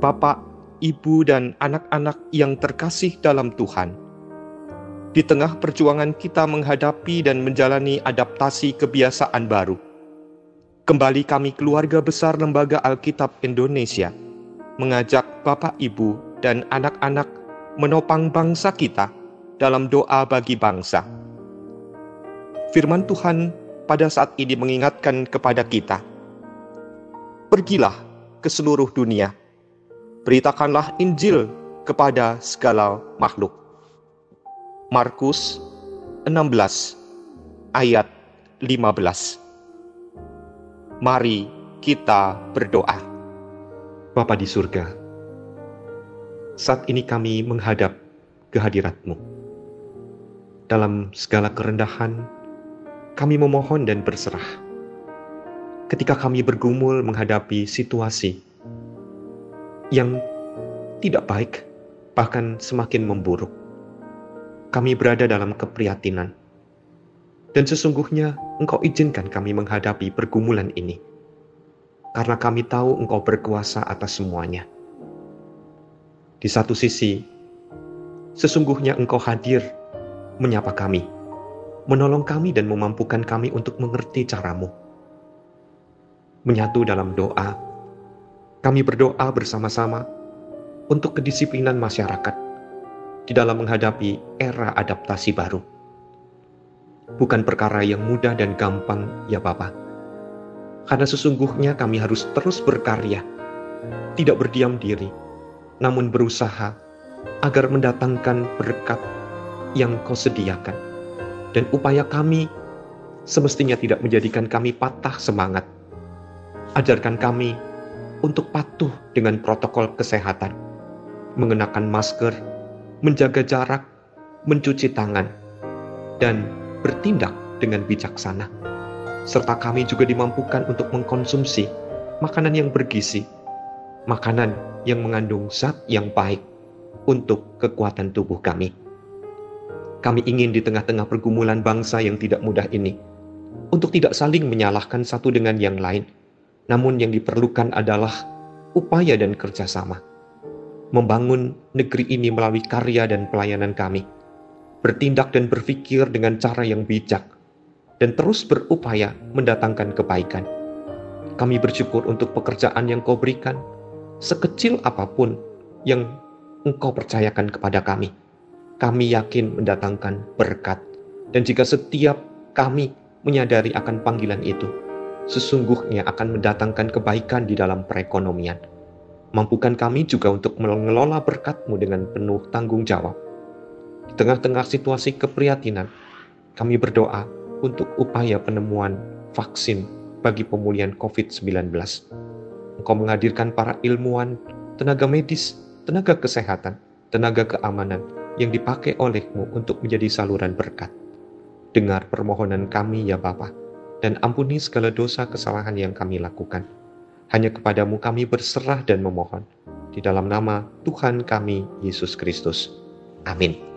Bapak, Ibu, dan anak-anak yang terkasih dalam Tuhan. Di tengah perjuangan kita menghadapi dan menjalani adaptasi kebiasaan baru, kembali kami keluarga besar Lembaga Alkitab Indonesia mengajak Bapak, Ibu, dan anak-anak menopang bangsa kita dalam doa bagi bangsa. Firman Tuhan pada saat ini mengingatkan kepada kita, "Pergilah ke seluruh dunia, beritakanlah Injil kepada segala makhluk." Markus 16 ayat 15. Mari kita berdoa. Bapa di surga, saat ini kami menghadap kehadirat-Mu. Dalam segala kerendahan, kami memohon dan berserah. Ketika kami bergumul menghadapi situasi yang tidak baik, bahkan semakin memburuk, kami berada dalam keprihatinan. Dan sesungguhnya Engkau izinkan kami menghadapi pergumulan ini, karena kami tahu Engkau berkuasa atas semuanya. Di satu sisi, sesungguhnya Engkau hadir menyapa kami menolong kami dan memampukan kami untuk mengerti caramu. Menyatu dalam doa, kami berdoa bersama-sama untuk kedisiplinan masyarakat di dalam menghadapi era adaptasi baru. Bukan perkara yang mudah dan gampang, ya Bapa. Karena sesungguhnya kami harus terus berkarya, tidak berdiam diri, namun berusaha agar mendatangkan berkat yang kau sediakan dan upaya kami semestinya tidak menjadikan kami patah semangat. Ajarkan kami untuk patuh dengan protokol kesehatan, mengenakan masker, menjaga jarak, mencuci tangan, dan bertindak dengan bijaksana. Serta kami juga dimampukan untuk mengkonsumsi makanan yang bergizi, makanan yang mengandung zat yang baik untuk kekuatan tubuh kami. Kami ingin di tengah-tengah pergumulan bangsa yang tidak mudah ini, untuk tidak saling menyalahkan satu dengan yang lain, namun yang diperlukan adalah upaya dan kerjasama. Membangun negeri ini melalui karya dan pelayanan kami, bertindak dan berpikir dengan cara yang bijak, dan terus berupaya mendatangkan kebaikan. Kami bersyukur untuk pekerjaan yang kau berikan, sekecil apa pun yang engkau percayakan kepada kami kami yakin mendatangkan berkat. Dan jika setiap kami menyadari akan panggilan itu, sesungguhnya akan mendatangkan kebaikan di dalam perekonomian. Mampukan kami juga untuk mengelola berkat-Mu dengan penuh tanggung jawab. Di tengah-tengah situasi keprihatinan, kami berdoa untuk upaya penemuan vaksin bagi pemulihan COVID-19. Engkau menghadirkan para ilmuwan, tenaga medis, tenaga kesehatan, tenaga keamanan, yang dipakai olehmu untuk menjadi saluran berkat. Dengar permohonan kami ya Bapa, dan ampuni segala dosa kesalahan yang kami lakukan. Hanya kepadamu kami berserah dan memohon. Di dalam nama Tuhan kami, Yesus Kristus. Amin.